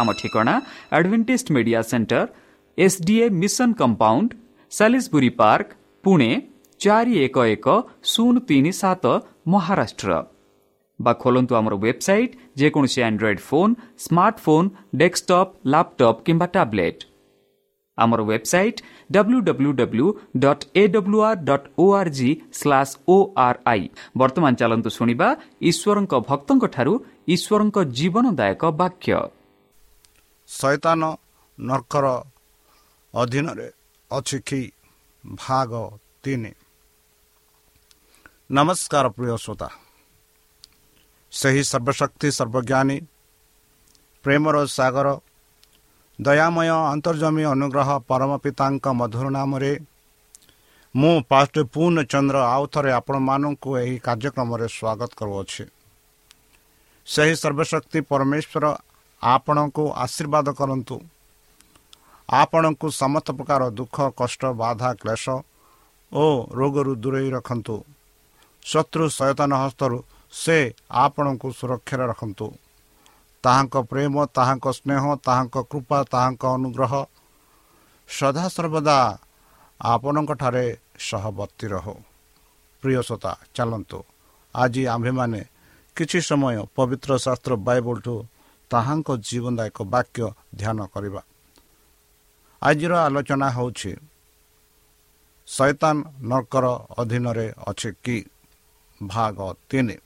ଆମ ଠିକଣା Advantage Media Centre SDA mission compound Salisbury Park Pune ଚାରି ଏକ ଏକ ଶୂନ ତିନି ସାତ ମହାରାଷ୍ଟ୍ର ବା ଖୋଲନ୍ତୁ ଆମର ୱେବସାଇଟ୍ ଯେକୌଣସି Android phone smartphone desktop laptop କିମ୍ବା ଟ୍ୟାବ୍ଲେଟ୍ ଆମର website W W W dot A W R dot O R G slash O R I ବର୍ତ୍ତମାନ ଚାଲନ୍ତୁ ଶୁଣିବା ଈଶ୍ୱରଙ୍କ ଭକ୍ତଙ୍କଠାରୁ ଈଶ୍ୱରଙ୍କ ଜୀବନଦାୟକ ବାକ୍ୟ ଶୈତାନ ନର୍କର ଅଧୀନରେ ଅଛି କି? ଭାଗ ତିନି। ନମସ୍କାର ପ୍ରିୟ ଶ୍ରୋତା। ସେହି ସର୍ବଶକ୍ତି ସର୍ବଜ୍ଞାନୀ ପ୍ରେମର ସାଗର ଦୟାମୟ ଅନ୍ତର୍ଜମୀ ଅନୁଗ୍ରହ ପରମ ପିତାଙ୍କ ମଧୁର ନାମରେ ମୁଁ ପାଷ୍ଟ ପୂର୍ଣ୍ଣ ଚନ୍ଦ୍ର ଆଉ ଥରେ ଆପଣମାନଙ୍କୁ ଏହି କାର୍ଯ୍ୟକ୍ରମରେ ସ୍ୱାଗତ କରୁଅଛି। ସେହି ସର୍ବଶକ୍ତି ପରମେଶ୍ୱର ଆପଣଙ୍କୁ ଆଶୀର୍ବାଦ କରନ୍ତୁ। ଆପଣଙ୍କୁ ସମସ୍ତ ପ୍ରକାର ଦୁଃଖ କଷ୍ଟ ବାଧା କ୍ଲେଶ ଓ ରୋଗରୁ ଦୂରେଇ ରଖନ୍ତୁ। ଶତ୍ରୁ ସଚେତନ ହସ୍ତରୁ ସେ ଆପଣଙ୍କୁ ସୁରକ୍ଷାରେ ରଖନ୍ତୁ। ତାହାଙ୍କ ପ୍ରେମ ତାହାଙ୍କ ସ୍ନେହ ତାହାଙ୍କ କୃପା ତାହାଙ୍କ ଅନୁଗ୍ରହ ସଦାସର୍ବଦା ଆପଣଙ୍କଠାରେ ସହବର୍ତ୍ତୀ ରହୁ। ପ୍ରିୟସତା ଚାଲନ୍ତୁ। ଆଜି ଆମ୍ଭେମାନେ କିଛି ସମୟ ପବିତ୍ର ଶାସ୍ତ୍ର ବାଇବଲଠୁ ତାହାଙ୍କ ଜୀବନଦାୟକ ବାକ୍ୟ ଧ୍ୟାନ କରିବା। ଆଜିର ଆଲୋଚନା ହେଉଛି ଶୈତାନ ନର୍କର ଅଧୀନରେ ଅଛି କି? ଭାଗ ତିନି।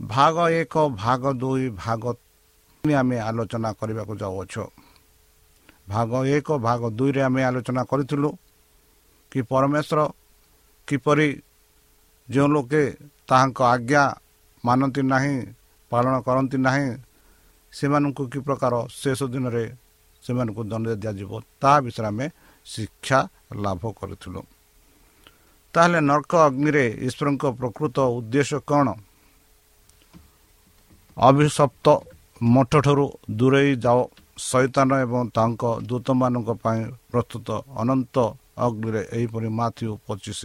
ଭାଗ ଏକ ଭାଗ ଦୁଇ ଭାଗ ତିନି ଆମେ ଆଲୋଚନା କରିବାକୁ ଯାଉଅଛୁ। ଭାଗ ଏକ ଭାଗ ଦୁଇରେ ଆମେ ଆଲୋଚନା କରିଥିଲୁ କି ପରମେଶ୍ୱର କିପରି ଯେଉଁ ଲୋକେ ତାହାଙ୍କ ଆଜ୍ଞା ମାନନ୍ତି ନାହିଁ ପାଳନ କରନ୍ତି ନାହିଁ ସେମାନଙ୍କୁ କି ପ୍ରକାର ଶେଷ ଦିନରେ ସେମାନଙ୍କୁ ଦଣ୍ଡ ଦିଆଯିବ ତାହା ବିଷୟରେ ଆମେ ଶିକ୍ଷା ଲାଭ କରିଥିଲୁ। ତାହେଲେ ନର୍କ ଅଗ୍ନିରେ ଈଶ୍ୱରଙ୍କ ପ୍ରକୃତ ଉଦ୍ଦେଶ୍ୟ କ'ଣ? ଅଭିଶପ୍ତ ମଠଠାରୁ ଦୂରେଇ ଯାଅ ଶୈତାନ ଏବଂ ତାଙ୍କ ଦୂତମାନଙ୍କ ପାଇଁ ପ୍ରସ୍ତୁତ ଅନନ୍ତ ଅଗ୍ନିରେ ଏହିପରି ମାଥ୍ୟୁ ପଚିଶ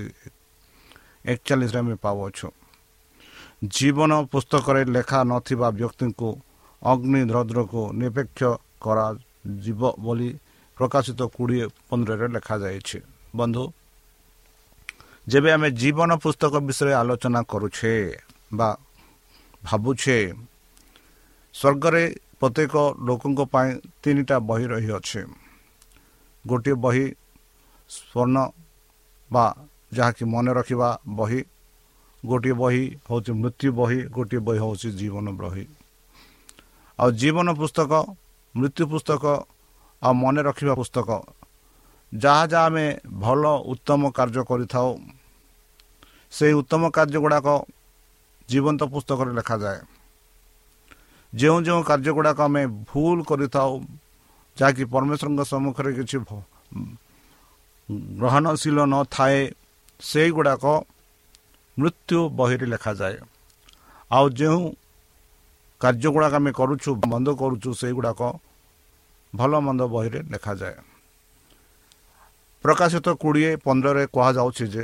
ଏକଚାଳିଶରେ ଆମେ ପାଉଅଛୁ। ଜୀବନ ପୁସ୍ତକରେ ଲେଖା ନଥିବା ବ୍ୟକ୍ତିଙ୍କୁ ଅଗ୍ନି ରଦ୍ରକୁ ନିରପେକ୍ଷ କରାଯିବ ବୋଲି ପ୍ରକାଶିତ କୋଡ଼ିଏ ପନ୍ଦରରେ ଲେଖାଯାଇଛି ବନ୍ଧୁ ଯେବେ ଆମେ ଜୀବନ ପୁସ୍ତକ ବିଷୟରେ ଆଲୋଚନା କରୁଛେ ବା ଭାବୁଛେ ସ୍ୱର୍ଗରେ ପ୍ରତ୍ୟେକ ଲୋକଙ୍କ ପାଇଁ ତିନିଟା ବହି ରହିଅଛି ଗୋଟିଏ ବହି ସ୍ୱର୍ଣ୍ଣ ବା ଯାହାକି ମନେ ରଖିବା ବହି ଗୋଟିଏ ବହି ହେଉଛି ମୃତ୍ୟୁ ବହି ଗୋଟିଏ ବହି ହେଉଛି ଜୀବନ ବହି ଆଉ ଜୀବନ ପୁସ୍ତକ ମୃତ୍ୟୁ ପୁସ୍ତକ ଆଉ ମନେ ରଖିବା ପୁସ୍ତକ ଯାହା ଯାହା ଆମେ ଭଲ ଉତ୍ତମ କାର୍ଯ୍ୟ କରିଥାଉ ସେହି ଉତ୍ତମ କାର୍ଯ୍ୟ ଗୁଡ଼ାକ ଜୀବନ୍ତ ପୁସ୍ତକରେ ଲେଖାଯାଏ। ଯେଉଁ ଯେଉଁ କାର୍ଯ୍ୟ ଗୁଡ଼ାକ ଆମେ ଭୁଲ କରିଥାଉ ଯାହାକି ପରମେଶ୍ୱରଙ୍କ ସମ୍ମୁଖରେ କିଛି ଗ୍ରହଣଶୀଳ ନଥାଏ ସେଇଗୁଡ଼ାକ ମୃତ୍ୟୁ ବହିରେ ଲେଖାଯାଏ। ଆଉ ଯେଉଁ କାର୍ଯ୍ୟ ଗୁଡ଼ାକ ଆମେ କରୁଛୁ ବନ୍ଦ କରୁଛୁ ସେଇଗୁଡ଼ାକ ଭଲ ମନ୍ଦ ବହିରେ ଲେଖାଯାଏ। ପ୍ରକାଶିତ କୋଡ଼ିଏ ପନ୍ଦରରେ କୁହାଯାଉଛି ଯେ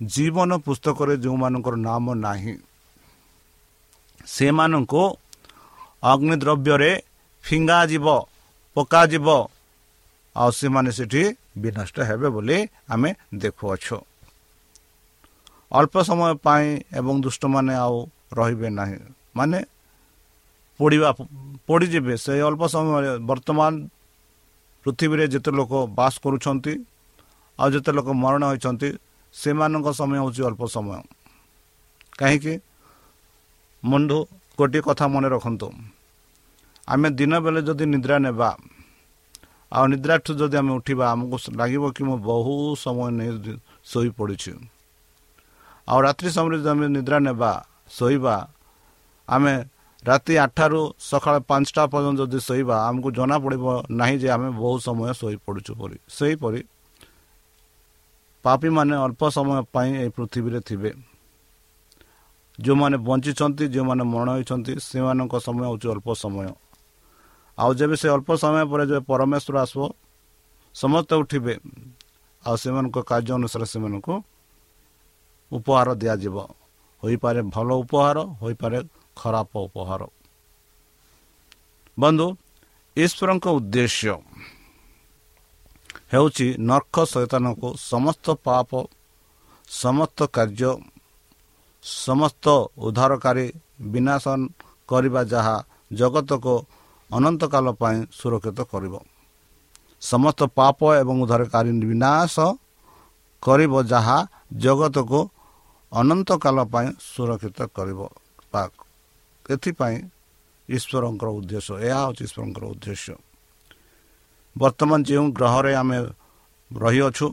ଜୀବନ ପୁସ୍ତକରେ ଯେଉଁମାନଙ୍କର ନାମ ନାହିଁ ସେମାନଙ୍କୁ ଅଗ୍ନିଦ୍ରବ୍ୟରେ ଫିଙ୍ଗାଯିବ ପକାଯିବ ଆଉ ସେମାନେ ସେଠି ବିନଷ୍ଟ ହେବେ ବୋଲି ଆମେ ଦେଖୁଅଛୁ। ଅଳ୍ପ ସମୟ ପାଇଁ ଏବଂ ଦୁଷ୍ଟମାନେ ଆଉ ରହିବେ ନାହିଁ। ମାନେ ପୋଡ଼ିବା ପୋଡ଼ିଯିବେ। ସେ ଅଳ୍ପ ସମୟରେ ବର୍ତ୍ତମାନ ପୃଥିବୀରେ ଯେତେ ଲୋକ ବାସ କରୁଛନ୍ତି ଆଉ ଯେତେ ଲୋକ ମରଣ ହୋଇଛନ୍ତି ସେମାନଙ୍କ ସମୟ ହେଉଛି ଅଳ୍ପ ସମୟ। କାହିଁକି? ମୁଣ୍ଡୁ ଗୋଟିଏ କଥା ମନେ ରଖନ୍ତୁ। ଆମେ ଦିନ ବେଳେ ଯଦି ନିଦ୍ରା ନେବା ଆଉ ନିଦ୍ରାଠୁ ଯଦି ଆମେ ଉଠିବା ଆମକୁ ଲାଗିବ କି ମୁଁ ବହୁ ସମୟ ନେଇ ଶୋଇପଡ଼ିଛି ଆଉ ରାତ୍ରି ସମୟରେ ଯଦି ଆମେ ନିଦ୍ରା ନେବା ଶୋଇବା ଆମେ ରାତି ଆଠଟାରୁ ସକାଳ ପାଞ୍ଚଟା ପର୍ଯ୍ୟନ୍ତ ଯଦି ଶୋଇବା ଆମକୁ ଜଣାପଡ଼ିବ ନାହିଁ ଯେ ଆମେ ବହୁ ସମୟ ଶୋଇପଡ଼ୁଛୁ ପରି। ସେହିପରି ପାପୀମାନେ ଅଳ୍ପ ସମୟ ପାଇଁ ଏହି ପୃଥିବୀରେ ଥିବେ। ଯେଉଁମାନେ ବଞ୍ଚିଛନ୍ତି ଯେଉଁମାନେ ମରଣ ହୋଇଛନ୍ତି ସେମାନଙ୍କ ସମୟ ହେଉଛି ଅଳ୍ପ ସମୟ। ଆଉ ଯେବେ ସେ ଅଳ୍ପ ସମୟ ପରେ ଯେବେ ପରମେଶ୍ୱର ଆସିବ ସମସ୍ତେ ଉଠିବେ। ଆଉ ସେମାନଙ୍କ କାର୍ଯ୍ୟ ଅନୁସାରେ ସେମାନଙ୍କୁ ଉପହାର ଦିଆଯିବ। ହୋଇପାରେ ଭଲ ଉପହାର ହୋଇପାରେ ଖରାପ ଉପହାର ବନ୍ଧୁ ଈଶ୍ୱରଙ୍କ ଉଦ୍ଦେଶ୍ୟ ହେଉଛି ନର୍କ ସୈତାନକୁ ସମସ୍ତ ପାପ ସମସ୍ତ କାର୍ଯ୍ୟ ସମସ୍ତ ଉଦ୍ଧାରକାରୀ ବିନାଶନ କରିବା ଯାହା ଜଗତକୁ ଅନନ୍ତକାଳ ପାଇଁ ସୁରକ୍ଷିତ କରିବ ସମସ୍ତ ପାପ ଏବଂ ଉଦ୍ଧାରକାରୀ ବିନାଶ କରିବ ଯାହା ଜଗତକୁ ଅନନ୍ତକାଳ ପାଇଁ ସୁରକ୍ଷିତ କରିବ ଏଥିପାଇଁ ଈଶ୍ୱରଙ୍କର ଉଦ୍ଦେଶ୍ୟ ଏହା ହେଉଛି ଈଶ୍ୱରଙ୍କର ଉଦ୍ଦେଶ୍ୟ। ବର୍ତ୍ତମାନ ଯେଉଁ ଗ୍ରହରେ ଆମେ ରହିଅଛୁ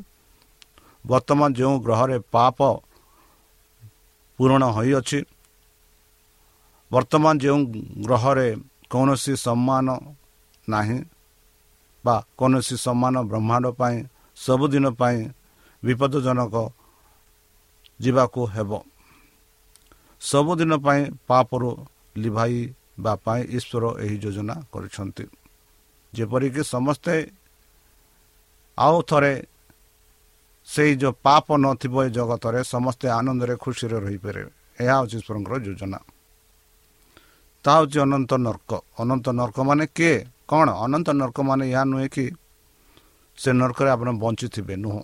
ବର୍ତ୍ତମାନ ଯେଉଁ ଗ୍ରହରେ ପାପ ପୂରଣ ହୋଇଅଛି ବର୍ତ୍ତମାନ ଯେଉଁ ଗ୍ରହରେ କୌଣସି ସମ୍ମାନ ନାହିଁ ବା କୌଣସି ସମ୍ମାନ ବ୍ରହ୍ମାଣ୍ଡ ପାଇଁ ସବୁଦିନ ପାଇଁ ବିପଦଜନକ ଯିବାକୁ ହେବ। ସବୁଦିନ ପାଇଁ ପାପରୁ ଲିଭାଇବା ପାଇଁ ଈଶ୍ୱର ଏହି ଯୋଜନା କରିଛନ୍ତି। ଯେପରିକି ସମସ୍ତେ ଆଉ ଥରେ ସେଇ ଯେଉଁ ପାପ ନଥିବ ଏ ଜଗତରେ ସମସ୍ତେ ଆନନ୍ଦରେ ଖୁସିରେ ରହିପାରିବେ। ଏହା ହେଉଛି ଈଶ୍ୱରଙ୍କର ଯୋଜନା। ତାହା ହେଉଛି ଅନନ୍ତ ନର୍କ। ଅନନ୍ତ ନର୍କ ମାନେ କିଏ? କ'ଣ? ଅନନ୍ତ ନର୍କ ମାନେ ଏହା ନୁହେଁ କି ସେ ନର୍କରେ ଆପଣ ବଞ୍ଚିଥିବେ ନୁହଁ।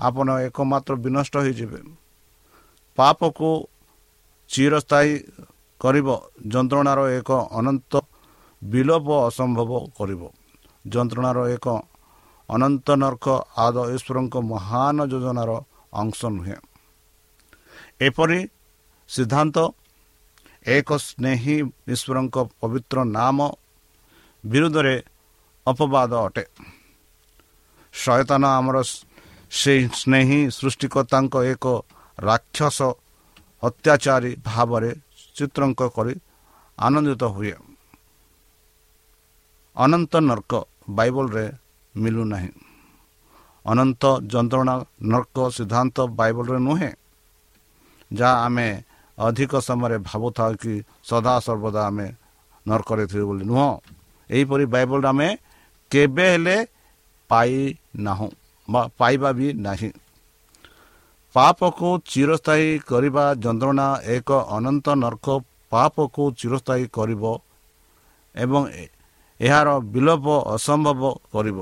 ଆପଣ ଏକମାତ୍ର ବିନଷ୍ଟ ହୋଇଯିବେ। ପାପକୁ ଚିରସ୍ଥାୟୀ କରିବ। ଯନ୍ତ୍ରଣାର ଏକ ଅନନ୍ତ ବିଲୋପ ଅସମ୍ଭବ କରିବ। ଯନ୍ତ୍ରଣାର ଏକ ଅନନ୍ତ ନର୍କ ଆଦ ଈଶ୍ୱରଙ୍କ ମହାନ ଯୋଜନାର ଅଂଶ ନୁହେଁ। ଏପରି ସିଦ୍ଧାନ୍ତ ଏକ ସ୍ନେହୀ ଈଶ୍ୱରଙ୍କ ପବିତ୍ର ନାମ ବିରୁଦ୍ଧରେ ଅପବାଦ ଅଟେ। ସୟତାନ ଆମର ସେହି ସ୍ନେହୀ ସୃଷ୍ଟିକର୍ତ୍ତାଙ୍କ ଏକ ରାକ୍ଷସ ଅତ୍ୟାଚାରୀ ଭାବରେ ଚିତ୍ରଙ୍କ କରି ଆନନ୍ଦିତ ହୁଏ। ଅନନ୍ତ ନର୍କ ବାଇବଲରେ ମିଳୁନାହିଁ ଅନନ୍ତ ଯନ୍ତ୍ରଣା ନର୍କ ସିଦ୍ଧାନ୍ତ ବାଇବଲରେ ନୁହେଁ ଯାହା ଆମେ ଅଧିକ ସମୟରେ ଭାବୁଥାଉ କି ସଦାସର୍ବଦା ଆମେ ନର୍କରେ ଥିବୁ ବୋଲି। ନୁହଁ ଏହିପରି ବାଇବଲରେ ଆମେ କେବେ ହେଲେ ପାଇନାହୁଁ ବା ପାଇବା ବି ନାହିଁ। ପାପକୁ ଚିରସ୍ଥାୟୀ କରିବା ଯନ୍ତ୍ରଣା ଏକ ଅନନ୍ତ ନର୍କ। ପାପକୁ ଚିରସ୍ଥାୟୀ କରିବ ଏବଂ ଏହାର ବିଲୋପ ଅସମ୍ଭବ କରିବ।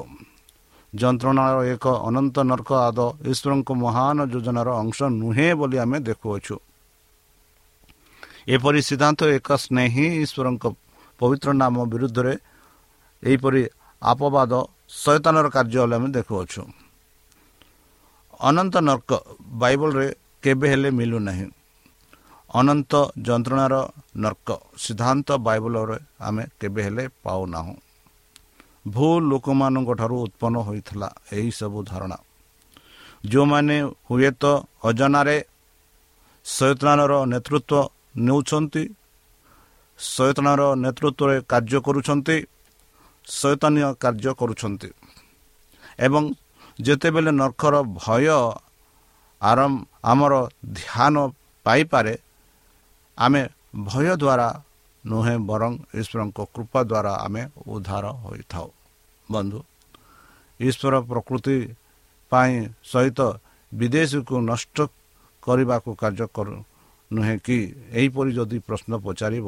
ଯନ୍ତ୍ରଣାର ଏକ ଅନନ୍ତ ନର୍କ ଆଦ ଈଶ୍ୱରଙ୍କ ମହାନ ଯୋଜନାର ଅଂଶ ନୁହେଁ ବୋଲି ଆମେ ଦେଖୁଅଛୁ। ଏପରି ସିଦ୍ଧାନ୍ତ ଏକ ସ୍ନେହୀ ଈଶ୍ୱରଙ୍କ ପବିତ୍ର ନାମ ବିରୁଦ୍ଧରେ ଏହିପରି ଆପବାଦ ଶୈତାନର କାର୍ଯ୍ୟ ହେଲେ ଆମେ ଦେଖୁଅଛୁ। ଅନନ୍ତ ନର୍କ ବାଇବଲରେ କେବେ ହେଲେ ମିଳୁନାହିଁ ଅନନ୍ତ ଯନ୍ତ୍ରଣାର ନର୍କ ସିଦ୍ଧାନ୍ତ ବାଇବଲରେ ଆମେ କେବେ ହେଲେ ପାଉନାହୁଁ ଭୁଲ ଲୋକମାନଙ୍କ ଠାରୁ ଉତ୍ପନ୍ନ ହୋଇଥିଲା ଏହିସବୁ ଧାରଣା। ଯେଉଁମାନେ ହୁଏତ ଅଜନାରେ ଶୈତାନର ନେତୃତ୍ୱ ନେଉଛନ୍ତି ଶୈତାନର ନେତୃତ୍ୱରେ କାର୍ଯ୍ୟ କରୁଛନ୍ତି ଶୈତାନୀୟ କାର୍ଯ୍ୟ କରୁଛନ୍ତି ଏବଂ ଯେତେବେଳେ ନର୍ଖର ଭୟ ଆରମ୍ଭ ଆମର ଧ୍ୟାନ ପାଇପାରେ ଆମେ ଭୟ ଦ୍ୱାରା ନୁହେଁ ବରଂ ଈଶ୍ୱରଙ୍କ କୃପା ଦ୍ୱାରା ଆମେ ଉଦ୍ଧାର ହୋଇଥାଉ। ବନ୍ଧୁ ଈଶ୍ୱର ପ୍ରକୃତି ପାଇଁ ସହିତ ବିଦେଶକୁ ନଷ୍ଟ କରିବାକୁ କାର୍ଯ୍ୟ କରୁ ନୁହେଁ କି? ଏହିପରି ଯଦି ପ୍ରଶ୍ନ ପଚାରିବ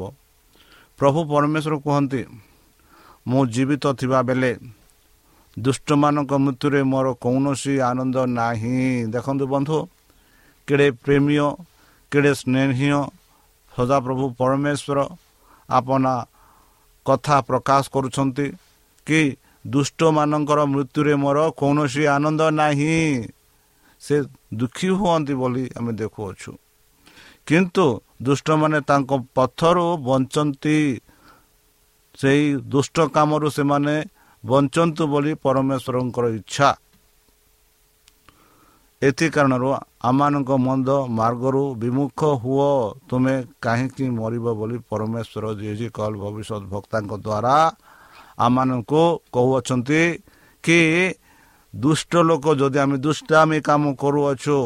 ପ୍ରଭୁ ପରମେଶ୍ୱର କୁହନ୍ତି ମୁଁ ଜୀବିତ ଥିବା ବେଳେ ଦୁଷ୍ଟମାନଙ୍କ ମୃତ୍ୟୁରେ ମୋର କୌଣସି ଆନନ୍ଦ ନାହିଁ। ଦେଖନ୍ତୁ ବନ୍ଧୁ କେଡ଼େ ପ୍ରେମୀୟ କେଡ଼େ ସ୍ନେହୀୟ ସଦାପ୍ରଭୁ ପରମେଶ୍ୱର ଆପଣା କଥା ପ୍ରକାଶ କରୁଛନ୍ତି କି ଦୁଷ୍ଟମାନଙ୍କର ମୃତ୍ୟୁରେ ମୋର କୌଣସି ଆନନ୍ଦ ନାହିଁ। ସେ ଦୁଃଖୀ ହୁଅନ୍ତି ବୋଲି ଆମେ ଦେଖୁଅଛୁ। କିନ୍ତୁ ଦୁଷ୍ଟମାନେ ତାଙ୍କ ପଥରୁ ବଞ୍ଚନ୍ତି। ସେହି ଦୁଷ୍ଟ କାମରୁ ସେମାନେ ବଞ୍ଚନ୍ତୁ ବୋଲି ପରମେଶ୍ୱରଙ୍କର ଇଚ୍ଛା। ଏଥି କାରଣରୁ ଆମମାନଙ୍କ ମନ୍ଦ ମାର୍ଗରୁ ବିମୁଖ ହୁଅ ତୁମେ କାହିଁକି ମରିବ ବୋଲି ପରମେଶ୍ୱର ଯିଏ କଲ ଭବିଷ୍ୟତ ଭକ୍ତାଙ୍କ ଦ୍ୱାରା ଆମମାନଙ୍କୁ କହୁଅଛନ୍ତି କି ଦୁଷ୍ଟ ଲୋକ ଯଦି ଆମେ ଦୁଷ୍ଟାମୀ କାମ କରୁଅଛୁ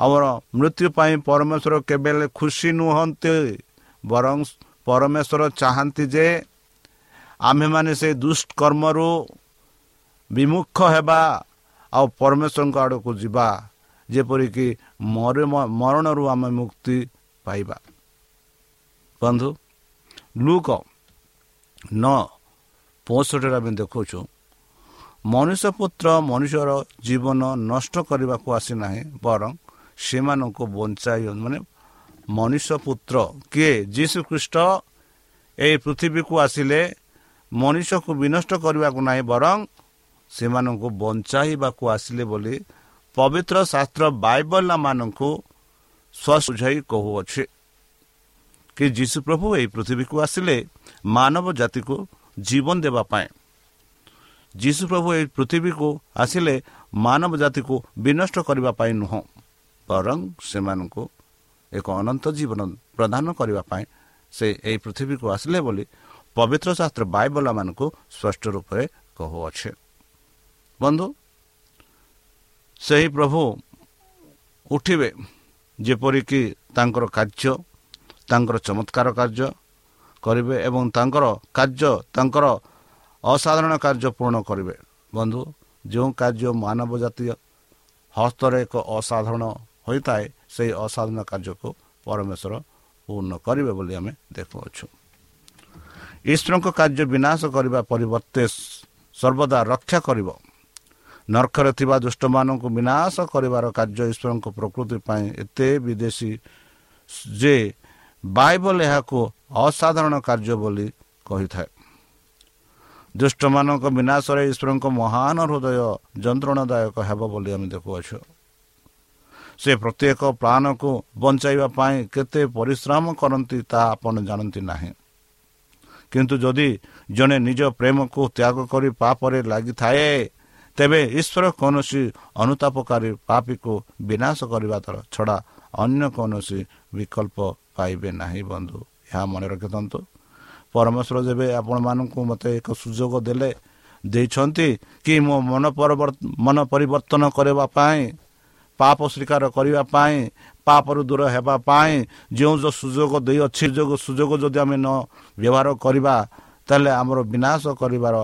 ଆମର ମୃତ୍ୟୁ ପାଇଁ ପରମେଶ୍ୱର କେବେ ହେଲେ ଖୁସି ନୁହନ୍ତି ବରଂ ପରମେଶ୍ୱର ଚାହାନ୍ତି ଯେ ଆମ୍ଭେମାନେ ସେ ଦୁଷ୍କର୍ମରୁ ବିମୁଖ ହେବା ଆଉ ପରମେଶ୍ୱରଙ୍କ ଆଡ଼କୁ ଯିବା ଯେପରିକି ମରଣରୁ ଆମେ ମୁକ୍ତି ପାଇବା। ବନ୍ଧୁ ଲୁକ ନ ପଞ୍ଚଷଠିରେ ଆମେ ଦେଖୁଛୁ ମଣିଷ ପୁତ୍ର ମଣିଷର ଜୀବନ ନଷ୍ଟ କରିବାକୁ ଆସିନାହିଁ ବରଂ ସେମାନଙ୍କୁ ବଞ୍ଚାଇ ମାନେ ମଣିଷ ପୁତ୍ର କିଏ? ଯୀଶୁ ଖ୍ରୀଷ୍ଟ ଏହି ପୃଥିବୀକୁ ଆସିଲେ ମଣିଷକୁ ବିନଷ୍ଟ କରିବାକୁ ନାହିଁ ବରଂ ସେମାନଙ୍କୁ ବଞ୍ଚାଇବାକୁ ଆସିଲେ ବୋଲି ପବିତ୍ର ଶାସ୍ତ୍ର ବାଇବଲ ମାନଙ୍କୁ ସ୍ୱସୁଝାଇ କହୁଅଛି କି ଯୀଶୁ ପ୍ରଭୁ ଏହି ପୃଥିବୀକୁ ଆସିଲେ ମାନବ ଜାତିକୁ ଜୀବନ ଦେବା ପାଇଁ। ଯୀଶୁ ପ୍ରଭୁ ଏହି ପୃଥିବୀକୁ ଆସିଲେ ମାନବ ଜାତିକୁ ବିନଷ୍ଟ କରିବା ପାଇଁ ନୁହଁ ବରଂ ସେମାନଙ୍କୁ ଏକ ଅନନ୍ତ ଜୀବନ ପ୍ରଦାନ କରିବା ପାଇଁ ସେ ଏହି ପୃଥିବୀକୁ ଆସିଲେ ବୋଲି ପବିତ୍ର ଶାସ୍ତ୍ର ବାଇବଲାମାନଙ୍କୁ ସ୍ପଷ୍ଟ ରୂପରେ କହୁଅଛେ ବନ୍ଧୁ ସେହି ପ୍ରଭୁ ଉଠିବେ ଯେପରିକି ତାଙ୍କର କାର୍ଯ୍ୟ ତାଙ୍କର ଚମତ୍କାର କାର୍ଯ୍ୟ କରିବେ ଏବଂ ତାଙ୍କର କାର୍ଯ୍ୟ ତାଙ୍କର ଅସାଧାରଣ କାର୍ଯ୍ୟ ପୂରଣ କରିବେ ବନ୍ଧୁ ଯେଉଁ କାର୍ଯ୍ୟ ମାନବ ଜାତୀୟ ହସ୍ତରେ ଏକ ଅସାଧାରଣ ହୋଇଥାଏ ସେହି ଅସାଧାରଣ କାର୍ଯ୍ୟକୁ ପରମେଶ୍ୱର ପୂର୍ଣ୍ଣ କରିବେ ବୋଲି ଆମେ ଦେଖୁଅଛୁ ଈଶ୍ୱରଙ୍କ କାର୍ଯ୍ୟ ବିନାଶ କରିବା ପରିବର୍ତ୍ତେ ସର୍ବଦା ରକ୍ଷା କରିବ। ନର୍ଖରେ ଥିବା ଦୁଷ୍ଟମାନଙ୍କୁ ବିନାଶ କରିବାର କାର୍ଯ୍ୟ ଈଶ୍ୱରଙ୍କ ପ୍ରକୃତି ପାଇଁ ଏତେ ବିଦେଶୀ ଯେ ବାଇବଲ ଏହାକୁ ଅସାଧାରଣ କାର୍ଯ୍ୟ ବୋଲି କହିଥାଏ। ଦୁଷ୍ଟମାନଙ୍କ ବିନାଶରେ ଈଶ୍ୱରଙ୍କ ମହାନ ହୃଦୟ ଯନ୍ତ୍ରଣାଦାୟକ ହେବ ବୋଲି ଆମେ ଦେଖୁଅଛୁ। ସେ ପ୍ରତ୍ୟେକ ପ୍ରାଣକୁ ବଞ୍ଚାଇବା ପାଇଁ କେତେ ପରିଶ୍ରମ କରନ୍ତି ତାହା ଆପଣ ଜାଣନ୍ତି ନାହିଁ। କିନ୍ତୁ ଯଦି ଜଣେ ନିଜ ପ୍ରେମକୁ ତ୍ୟାଗ କରି ପାପରେ ଲାଗିଥାଏ ତେବେ ଈଶ୍ୱର କୌଣସି ଅନୁତାପକାରୀ ପାପୀକୁ ବିନାଶ କରିବା ଦ୍ୱାରା ଛଡ଼ା ଅନ୍ୟ କୌଣସି ବିକଳ୍ପ ପାଇବେ ନାହିଁ ବନ୍ଧୁ ଏହା ମନେ ରଖିଥାନ୍ତୁ। ପରମେଶ୍ୱର ଯେବେ ଆପଣମାନଙ୍କୁ ମୋତେ ଏକ ସୁଯୋଗ ଦେଲେ ଦେଇଛନ୍ତି କି ମୋ ମନ ମନ ପରିବର୍ତ୍ତନ କରିବା ପାଇଁ ପାପ ସ୍ୱୀକାର କରିବା ପାଇଁ ପାପରୁ ଦୂର ହେବା ପାଇଁ ଯେଉଁ ଯେଉଁ ସୁଯୋଗ ଦେଇଅଛି ଯୋଗ ସୁଯୋଗ ଯଦି ଆମେ ନ ବ୍ୟବହାର କରିବା ତାହେଲେ ଆମର ବିନାଶ କରିବାର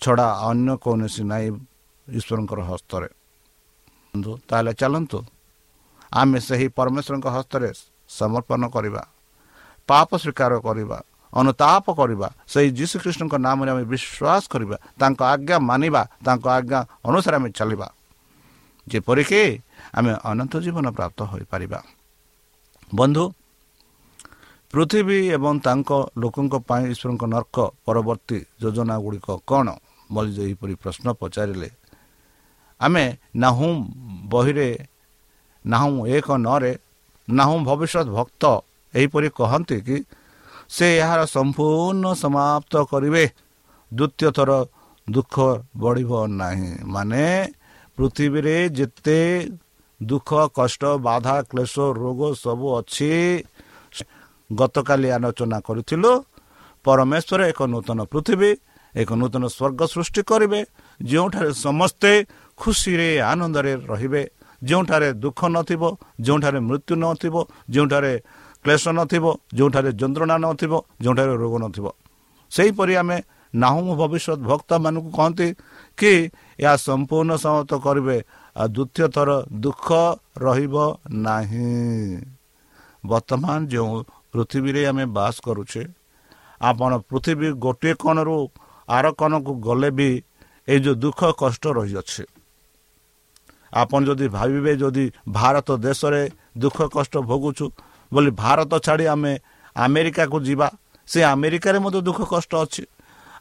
ଛଡ଼ା ଅନ୍ୟ କୌଣସି ନାହିଁ ଈଶ୍ୱରଙ୍କର ହସ୍ତରେ। ତାହେଲେ ଚାଲନ୍ତୁ। ଆମେ ସେହି ପରମେଶ୍ୱରଙ୍କ ହସ୍ତରେ ସମର୍ପଣ କରିବା ପାପ ସ୍ୱୀକାର କରିବା ଅନୁତାପ କରିବା ସେହି ଯୀଶୁଖ୍ରୀଷ୍ଣଙ୍କ ନାମରେ ଆମେ ବିଶ୍ୱାସ କରିବା ତାଙ୍କ ଆଜ୍ଞା ମାନିବା ତାଙ୍କ ଆଜ୍ଞା ଅନୁସାରେ ଆମେ ଚାଲିବା। ଯେପରିକି ଆମେ ଅନନ୍ତ ଜୀବନ ପ୍ରାପ୍ତ ହୋଇପାରିବା। ବନ୍ଧୁ ପୃଥିବୀ ଏବଂ ତାଙ୍କ ଲୋକଙ୍କ ପାଇଁ ଈଶ୍ୱରଙ୍କ ନର୍କ ପରବର୍ତ୍ତୀ ଯୋଜନା ଗୁଡ଼ିକ କ'ଣ? ବୋଲି ଏହିପରି ପ୍ରଶ୍ନ ପଚାରିଲେ। ଆମେ ନାହୁଁ ବହିରେ ନାହୁଁ ଏକ ନରେ ନାହୁଁ ଭବିଷ୍ୟତ ଭକ୍ତ ଏହିପରି କହନ୍ତି କି ସେ ଏହାର ସମ୍ପୂର୍ଣ୍ଣ ସମାପ୍ତ କରିବେ। ଦ୍ୱିତୀୟ ଥର ଦୁଃଖ ବଢ଼ିବ ନାହିଁ। ମାନେ ପୃଥିବୀରେ ଯେତେ ଦୁଃଖ କଷ୍ଟ ବାଧା କ୍ଲେଶ ରୋଗ ସବୁ ଅଛି। ଗତକାଲି ଆଲୋଚନା କରିଥିଲୁ ପରମେଶ୍ୱର ଏକ ନୂତନ ପୃଥିବୀ ଏକ ନୂତନ ସ୍ୱର୍ଗ ସୃଷ୍ଟି କରିବେ ଯେଉଁଠାରେ ସମସ୍ତେ ଖୁସିରେ ଆନନ୍ଦରେ ରହିବେ ଯେଉଁଠାରେ ଦୁଃଖ ନଥିବ ଯେଉଁଠାରେ ମୃତ୍ୟୁ ନଥିବ ଯେଉଁଠାରେ କ୍ଲେଶ ନଥିବ ଯେଉଁଠାରେ ଯନ୍ତ୍ରଣା ନଥିବ ଯେଉଁଠାରେ ରୋଗ ନଥିବ। ସେହିପରି ଆମେ ନାହୁଁ ଭବିଷ୍ୟତ ଭକ୍ତମାନଙ୍କୁ କହନ୍ତି କି ଏହା ସମ୍ପୂର୍ଣ୍ଣ ସମାପ୍ତ କରିବେ ଆଉ ଦ୍ୱିତୀୟ ଥର ଦୁଃଖ ରହିବ ନାହିଁ ବର୍ତ୍ତମାନ ଯେଉଁ ପୃଥିବୀରେ ଆମେ ବାସ କରୁଛେ ଆପଣ ପୃଥିବୀ ଗୋଟିଏ କଣରୁ ଆର କଣକୁ ଗଲେ ବି ଏଇ ଯେଉଁ ଦୁଃଖ କଷ୍ଟ ରହିଅଛି। ଆପଣ ଯଦି ଭାବିବେ ଯଦି ଭାରତ ଦେଶରେ ଦୁଃଖ କଷ୍ଟ ଭୋଗୁଛୁ ବୋଲି ଭାରତ ଛାଡ଼ି ଆମେ ଆମେରିକାକୁ ଯିବା ସେ ଆମେରିକାରେ ମଧ୍ୟ ଦୁଃଖ କଷ୍ଟ ଅଛି।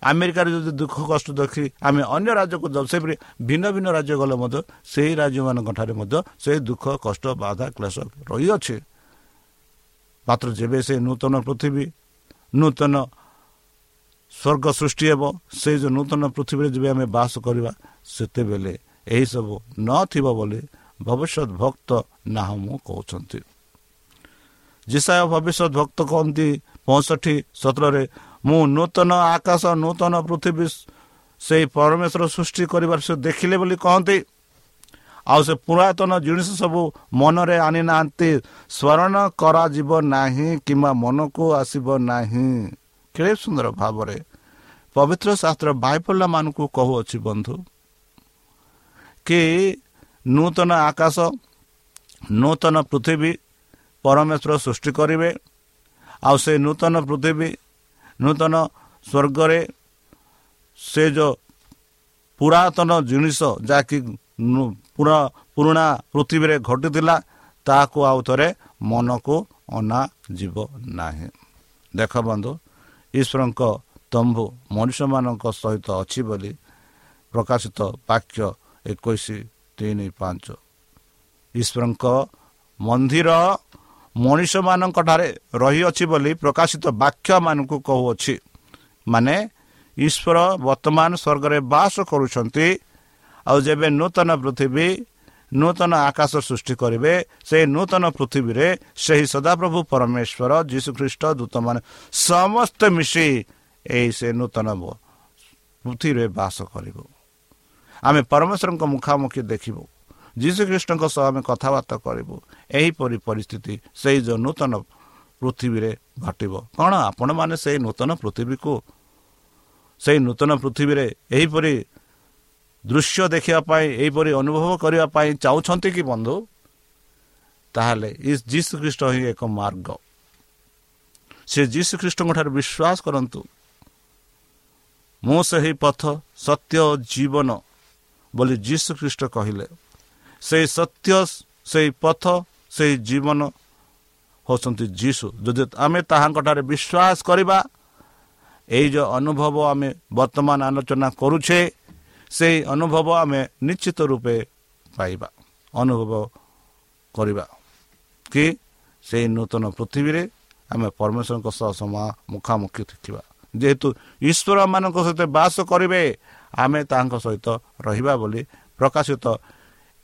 ଆମେରିକାରେ ଯଦି ଦୁଃଖ କଷ୍ଟ ଦେଖି ଆମେ ଅନ୍ୟ ରାଜ୍ୟକୁ ସେପରି ଭିନ୍ନ ଭିନ୍ନ ରାଜ୍ୟ ଗଲେ ମଧ୍ୟ ସେହି ରାଜ୍ୟମାନଙ୍କ ଠାରେ ମଧ୍ୟ ସେହି ଦୁଃଖ କଷ୍ଟ ବାଧା କ୍ଲେଶ ରହିଅଛି। ମାତ୍ର ଯେବେ ସେ ନୂତନ ପୃଥିବୀ ନୂତନ ସ୍ୱର୍ଗ ସୃଷ୍ଟି ହେବ ସେ ଯେଉଁ ନୂତନ ପୃଥିବୀରେ ଯେବେ ଆମେ ବାସ କରିବା ସେତେବେଳେ ଏହିସବୁ ନଥିବ ବୋଲି ଭବିଷ୍ୟତ ଭକ୍ତ ନାହ ମୁଁ କହୁଛନ୍ତି। ଜିସାୟ ଭବିଷ୍ୟତ ଭକ୍ତ କହନ୍ତି ପଞ୍ଚଷଠି ସତରରେ ମୁଁ ନୂତନ ଆକାଶ ନୂତନ ପୃଥିବୀ ସେଇ ପରମେଶ୍ୱର ସୃଷ୍ଟି କରିବାର ସେ ଦେଖିଲେ ବୋଲି କହନ୍ତି। ଆଉ ସେ ପୁରାତନ ଜିନିଷ ସବୁ ମନରେ ଆଣିନାହାନ୍ତି। ସ୍ମରଣ କରାଯିବ ନାହିଁ କିମ୍ବା ମନକୁ ଆସିବ ନାହିଁ। କେଡ଼େ ସୁନ୍ଦର ଭାବରେ ପବିତ୍ର ଶାସ୍ତ୍ର ବାଇପଲ୍ଲା ମାନଙ୍କୁ କହୁଅଛି ବନ୍ଧୁ କି ନୂତନ ଆକାଶ ନୂତନ ପୃଥିବୀ ପରମେଶ୍ୱର ସୃଷ୍ଟି କରିବେ। ଆଉ ସେ ନୂତନ ପୃଥିବୀ ନୂତନ ସ୍ୱର୍ଗରେ ସେ ଯେଉଁ ପୁରାତନ ଜିନିଷ ଯାହାକି ପୁରା ପୁରୁଣା ପୃଥିବୀରେ ଘଟିଥିଲା ତାହାକୁ ଆଉ ଥରେ ମନକୁ ଅଣାଯିବ ନାହିଁ। ଦେଖ ବନ୍ଧୁ ଈଶ୍ୱରଙ୍କ ତମ୍ଭୁ ମଣିଷମାନଙ୍କ ସହିତ ଅଛି ବୋଲି ପ୍ରକାଶିତ ବାକ୍ୟ ଏକୋଇଶ ତିନି ପାଞ୍ଚ। ଈଶ୍ୱରଙ୍କ ମନ୍ଦିର ମଣିଷମାନଙ୍କଠାରେ ରହିଅଛି ବୋଲି ପ୍ରକାଶିତ ବାକ୍ୟମାନଙ୍କୁ କହୁଅଛି। ମାନେ ଈଶ୍ୱର ବର୍ତ୍ତମାନ ସ୍ୱର୍ଗରେ ବାସ କରୁଛନ୍ତି ଆଉ ଯେବେ ନୂତନ ପୃଥିବୀ ନୂତନ ଆକାଶ ସୃଷ୍ଟି କରିବେ ସେହି ନୂତନ ପୃଥିବୀରେ ସେହି ସଦାପ୍ରଭୁ ପରମେଶ୍ୱର ଯୀଶୁଖ୍ରୀଷ୍ଟ ଦୂତମାନେ ସମସ୍ତେ ମିଶି ଏହି ସେ ନୂତନ ପୃଥିବୀରେ ବାସ କରିବୁ। ଆମେ ପରମେଶ୍ୱରଙ୍କ ମୁଖାମୁଖି ଦେଖିବୁ। ଯୀଶୁଖ୍ରୀଷ୍ଟଙ୍କ ସହ ଆମେ କଥାବାର୍ତ୍ତା କରିବୁ। ଏହିପରି ପରିସ୍ଥିତି ସେଇ ଯେଉଁ ନୂତନ ପୃଥିବୀରେ ଘଟିବ। କ'ଣ ଆପଣମାନେ ସେଇ ନୂତନ ପୃଥିବୀକୁ ସେଇ ନୂତନ ପୃଥିବୀରେ ଏହିପରି ଦୃଶ୍ୟ ଦେଖିବା ପାଇଁ ଏହିପରି ଅନୁଭବ କରିବା ପାଇଁ ଚାହୁଁଛନ୍ତି କି ବନ୍ଧୁ? ତାହେଲେ ଯୀଶୁ ଖ୍ରୀଷ୍ଟ ହିଁ ଏକ ମାର୍ଗ। ସେ ଯୀଶୁ ଖ୍ରୀଷ୍ଟଙ୍କ ଠାରୁ ବିଶ୍ୱାସ କରନ୍ତୁ ମୁଁ ସେହି ପଥ ସତ୍ୟ ଜୀବନ ବୋଲି ଯୀଶୁ ଖ୍ରୀଷ୍ଟ କହିଲେ। ସେଇ ସତ୍ୟ ସେଇ ପଥ ସେଇ ଜୀବନ ହେଉଛନ୍ତି ଯୀଶୁ। ଯଦି ଆମେ ତାହାଙ୍କଠାରେ ବିଶ୍ୱାସ କରିବା ଏଇ ଯେଉଁ ଅନୁଭବ ଆମେ ବର୍ତ୍ତମାନ ଆଲୋଚନା କରୁଛେ ସେଇ ଅନୁଭବ ଆମେ ନିଶ୍ଚିତ ରୂପେ ପାଇବା ଅନୁଭବ କରିବା କି ସେଇ ନୂତନ ପୃଥିବୀରେ ଆମେ ପରମେଶ୍ୱରଙ୍କ ସହ ସମା ମୁଖାମୁଖି ଦେଖିବା। ଯେହେତୁ ଈଶ୍ୱରମାନଙ୍କ ସହିତ ବାସ କରିବେ ଆମେ ତାଙ୍କ ସହିତ ରହିବା ବୋଲି ପ୍ରକାଶିତ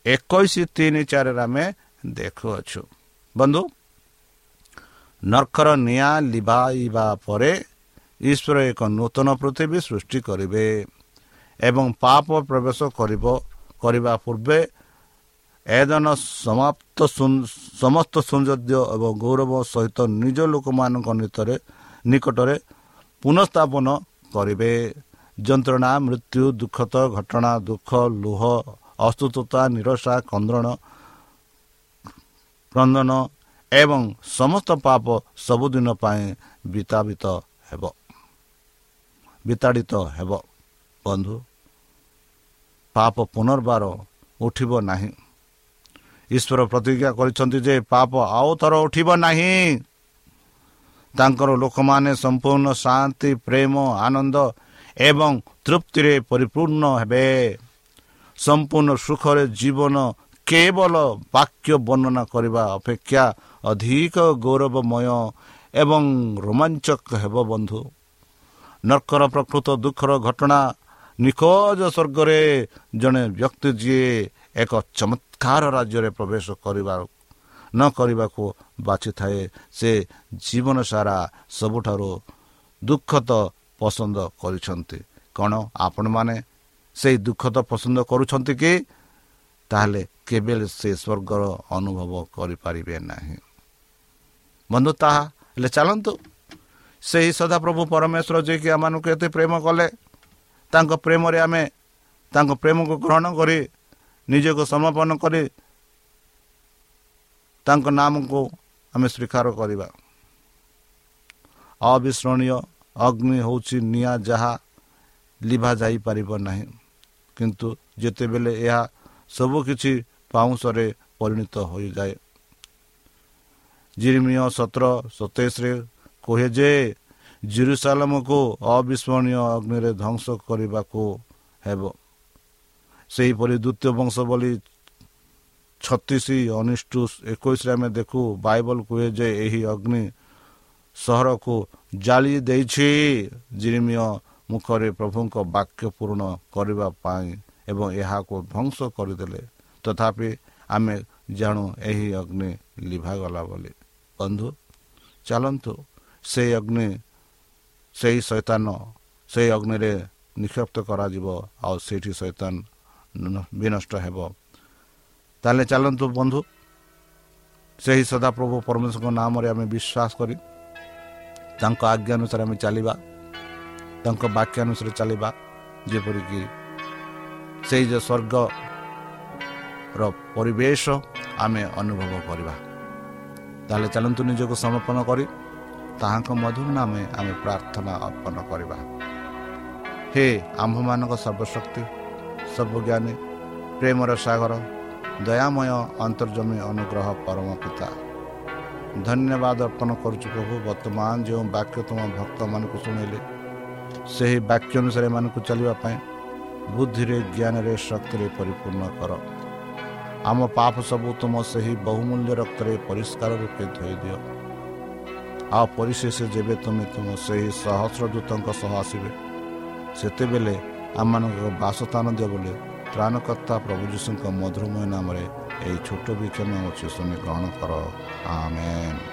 ଏକୋଇଶ ତିନି ଚାରିରେ ଆମେ ଦେଖୁଅଛୁ। ବନ୍ଧୁ ନର୍ଖର ନିଆଁ ଲିଭାଇବା ପରେ ଈଶ୍ୱର ଏକ ନୂତନ ପୃଥିବୀ ସୃଷ୍ଟି କରିବେ ଏବଂ ପାପ ପ୍ରବେଶ କରିବ କରିବା ପୂର୍ବେ ଏଦନ ସମାପ୍ତ ସମସ୍ତ ସୌନ୍ଦର୍ଯ୍ୟ ଏବଂ ଗୌରବ ସହିତ ନିଜ ଲୋକମାନଙ୍କ ନିତରେ ନିକଟରେ ପୁନଃସ୍ଥାପନ କରିବେ। ଯନ୍ତ୍ରଣା ମୃତ୍ୟୁ ଦୁଃଖତ ଘଟଣା ଦୁଃଖ ଲୁହ ଅସ୍ତୁତା ନିରସା କନ୍ଦଣ କ୍ରନ୍ଦନ ଏବଂ ସମସ୍ତ ପାପ ସବୁଦିନ ପାଇଁ ବିତାବିତ ହେବ ବିତାଡ଼ିତ ହେବ। ବନ୍ଧୁ ପାପ ପୁନର୍ବାର ଉଠିବ ନାହିଁ। ଈଶ୍ୱର ପ୍ରତିଜ୍ଞା କରିଛନ୍ତି ଯେ ପାପ ଆଉ ଥର ଉଠିବ ନାହିଁ। ତାଙ୍କର ଲୋକମାନେ ସମ୍ପୂର୍ଣ୍ଣ ଶାନ୍ତି ପ୍ରେମ ଆନନ୍ଦ ଏବଂ ତୃପ୍ତିରେ ପରିପୂର୍ଣ୍ଣ ହେବେ। ସମ୍ପୂର୍ଣ୍ଣ ସୁଖରେ ଜୀବନ କେବଳ ବାକ୍ୟ ବର୍ଣ୍ଣନା କରିବା ଅପେକ୍ଷା ଅଧିକ ଗୌରବମୟ ଏବଂ ରୋମାଞ୍ଚକ ହେବ ବନ୍ଧୁ। ନର୍କର ପ୍ରକୃତ ଦୁଃଖର ଘଟଣା ନିଖୋଜ ସ୍ୱର୍ଗରେ ଜଣେ ବ୍ୟକ୍ତି ଯିଏ ଏକ ଚମତ୍କାର ରାଜ୍ୟରେ ପ୍ରବେଶ କରିବା ନ କରିବାକୁ ବାଛିଥାଏ ସେ ଜୀବନ ସାରା ସବୁଠାରୁ ଦୁଃଖତ ପସନ୍ଦ କରିଛନ୍ତି। କ'ଣ ଆପଣମାନେ ସେଇ ଦୁଃଖତ ପସନ୍ଦ କରୁଛନ୍ତି କି? ତାହେଲେ କେବେ ସେ ସ୍ୱର୍ଗର ଅନୁଭବ କରିପାରିବେ ନାହିଁ। ବନ୍ଧୁ ତାହା ହେଲେ ଚାଲନ୍ତୁ। ସେହି ସଦାପ୍ରଭୁ ପରମେଶ୍ୱର ଯିଏକି ଆମମାନଙ୍କୁ ଏତେ ପ୍ରେମ କଲେ ତାଙ୍କ ପ୍ରେମରେ ଆମେ ତାଙ୍କ ପ୍ରେମକୁ ଗ୍ରହଣ କରି ନିଜକୁ ସମାପନ କରି ତାଙ୍କ ନାମକୁ ଆମେ ସ୍ୱୀକାର କରିବା। ଅବିସ୍ମରଣୀୟ ଅଗ୍ନି ହେଉଛି ନିଆଁ ଯାହା ଲିଭା ଯାଇପାରିବ ନାହିଁ। କିନ୍ତୁ ଯେତେବେଳେ ଏହା ସବୁକିଛି ପାଉଁଶରେ ପରିଣତ ହୋଇଯାଏ। ଜିରିମିୟ ସତର ସତେଇଶରେ କୁହେ ଯେ ଜିରୁସାଲମକୁ ଅବିସ୍ମରଣୀୟ ଅଗ୍ନିରେ ଧ୍ୱଂସ କରିବାକୁ ହେବ। ସେହିପରି ଦ୍ୱିତୀୟ ବଂଶ ବୋଲି ଛତିଶ ଅନିଷ୍ଟୁ ଏକୋଇଶରେ ଆମେ ଦେଖୁ ବାଇବଲ କୁହେ ଯେ ଏହି ଅଗ୍ନି ସହରକୁ ଜାଳି ଦେଇଛି। ଜିରିମିୟ ମୁଖରେ ପ୍ରଭୁଙ୍କ ବାକ୍ୟ ପୂରଣ କରିବା ପାଇଁ ଏବଂ ଏହାକୁ ଧ୍ୱଂସ କରିଦେଲେ। ତଥାପି ଆମେ ଜାଣୁ ଏହି ଅଗ୍ନି ଲିଭାଗଲା ବୋଲି। ବନ୍ଧୁ ଚାଲନ୍ତୁ। ସେଇ ଅଗ୍ନି ସେହି ସୈତାନ ସେହି ଅଗ୍ନିରେ ନିକ୍ଷେପ୍ତ କରାଯିବ ଆଉ ସେଇଠି ସୈତାନ ବିନଷ୍ଟ ହେବ। ତାହେଲେ ଚାଲନ୍ତୁ ବନ୍ଧୁ। ସେହି ସଦାପ୍ରଭୁ ପରମେଶ୍ୱରଙ୍କ ନାମରେ ଆମେ ବିଶ୍ୱାସ କରି ତାଙ୍କ ଆଜ୍ଞା ଅନୁସାରେ ଆମେ ଚାଲିବା। ତାଙ୍କ ବାକ୍ୟ ଅନୁସାରେ ଚାଲିବା ଯେପରିକି ସେଇ ଯେ ସ୍ୱର୍ଗର ପରିବେଶ ଆମେ ଅନୁଭବ କରିବା। ତାହେଲେ ଚାଲନ୍ତୁ ନିଜକୁ ସମର୍ପଣ କରି ତାହାଙ୍କ ମଧୁର ନାମେ ଆମେ ପ୍ରାର୍ଥନା ଅର୍ପଣ କରିବା। ହେ ଆମ୍ଭମାନଙ୍କ ସର୍ବଶକ୍ତି ସର୍ବଜ୍ଞାନୀ ପ୍ରେମର ସାଗର ଦୟାମୟ ଅନ୍ତର୍ଜମୀ ଅନୁଗ୍ରହ ପରମ ପିତା। ଧନ୍ୟବାଦ ଅର୍ପଣ କରୁଛୁ ପ୍ରଭୁ ବର୍ତ୍ତମାନ ଯେଉଁ ବାକ୍ୟ ତୁମ ଭକ୍ତମାନଙ୍କୁ ଶୁଣିଲେ ସେହି ବାକ୍ୟ ଅନୁସାରେ ଏମାନଙ୍କୁ ଚାଲିବା ପାଇଁ ବୁଦ୍ଧିରେ ଜ୍ଞାନରେ ଶକ୍ତିରେ ପରିପୂର୍ଣ୍ଣ କର। ଆମ ପାପ ସବୁ ତୁମ ସେହି ବହୁମୂଲ୍ୟ ରକ୍ତରେ ପରିଷ୍କାର ରୂପେ ଧୋଇ ଦିଅ ଆଉ ପରିଶେଷ ଯେବେ ତୁମେ ତୁମ ସେହି ସହସ୍ର ଦୂତଙ୍କ ସହ ଆସିବେ ସେତେବେଳେ ଆମମାନଙ୍କ ବାସସ୍ଥାନ ଦିଅ ବୋଲି ତ୍ରାଣକର୍ତ୍ତା ପ୍ରଭୁ ଯୀଶୁଙ୍କ ମଧୁରମୟ ନାମରେ ଏହି ଛୋଟ ବିକ୍ଷମ ଅଛି ତୁମେ ଗ୍ରହଣ କର। ଆମେନ୍।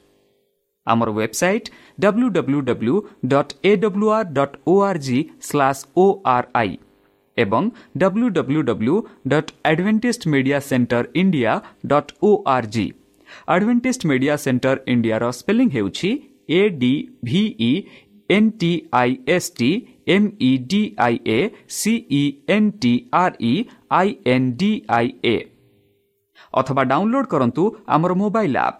ଆମର website W W W dot A W R dot O R G slash O R I ଏବଂ W W W dot Advantage Media Centre India dot O R G Advantage Media Centre ଇଣ୍ଡିଆର spelling ହେଉଛି A D V E N T I S T M E D I A C E N T R E I N D I A ଅଥବା download କରନ୍ତୁ ଆମର mobile app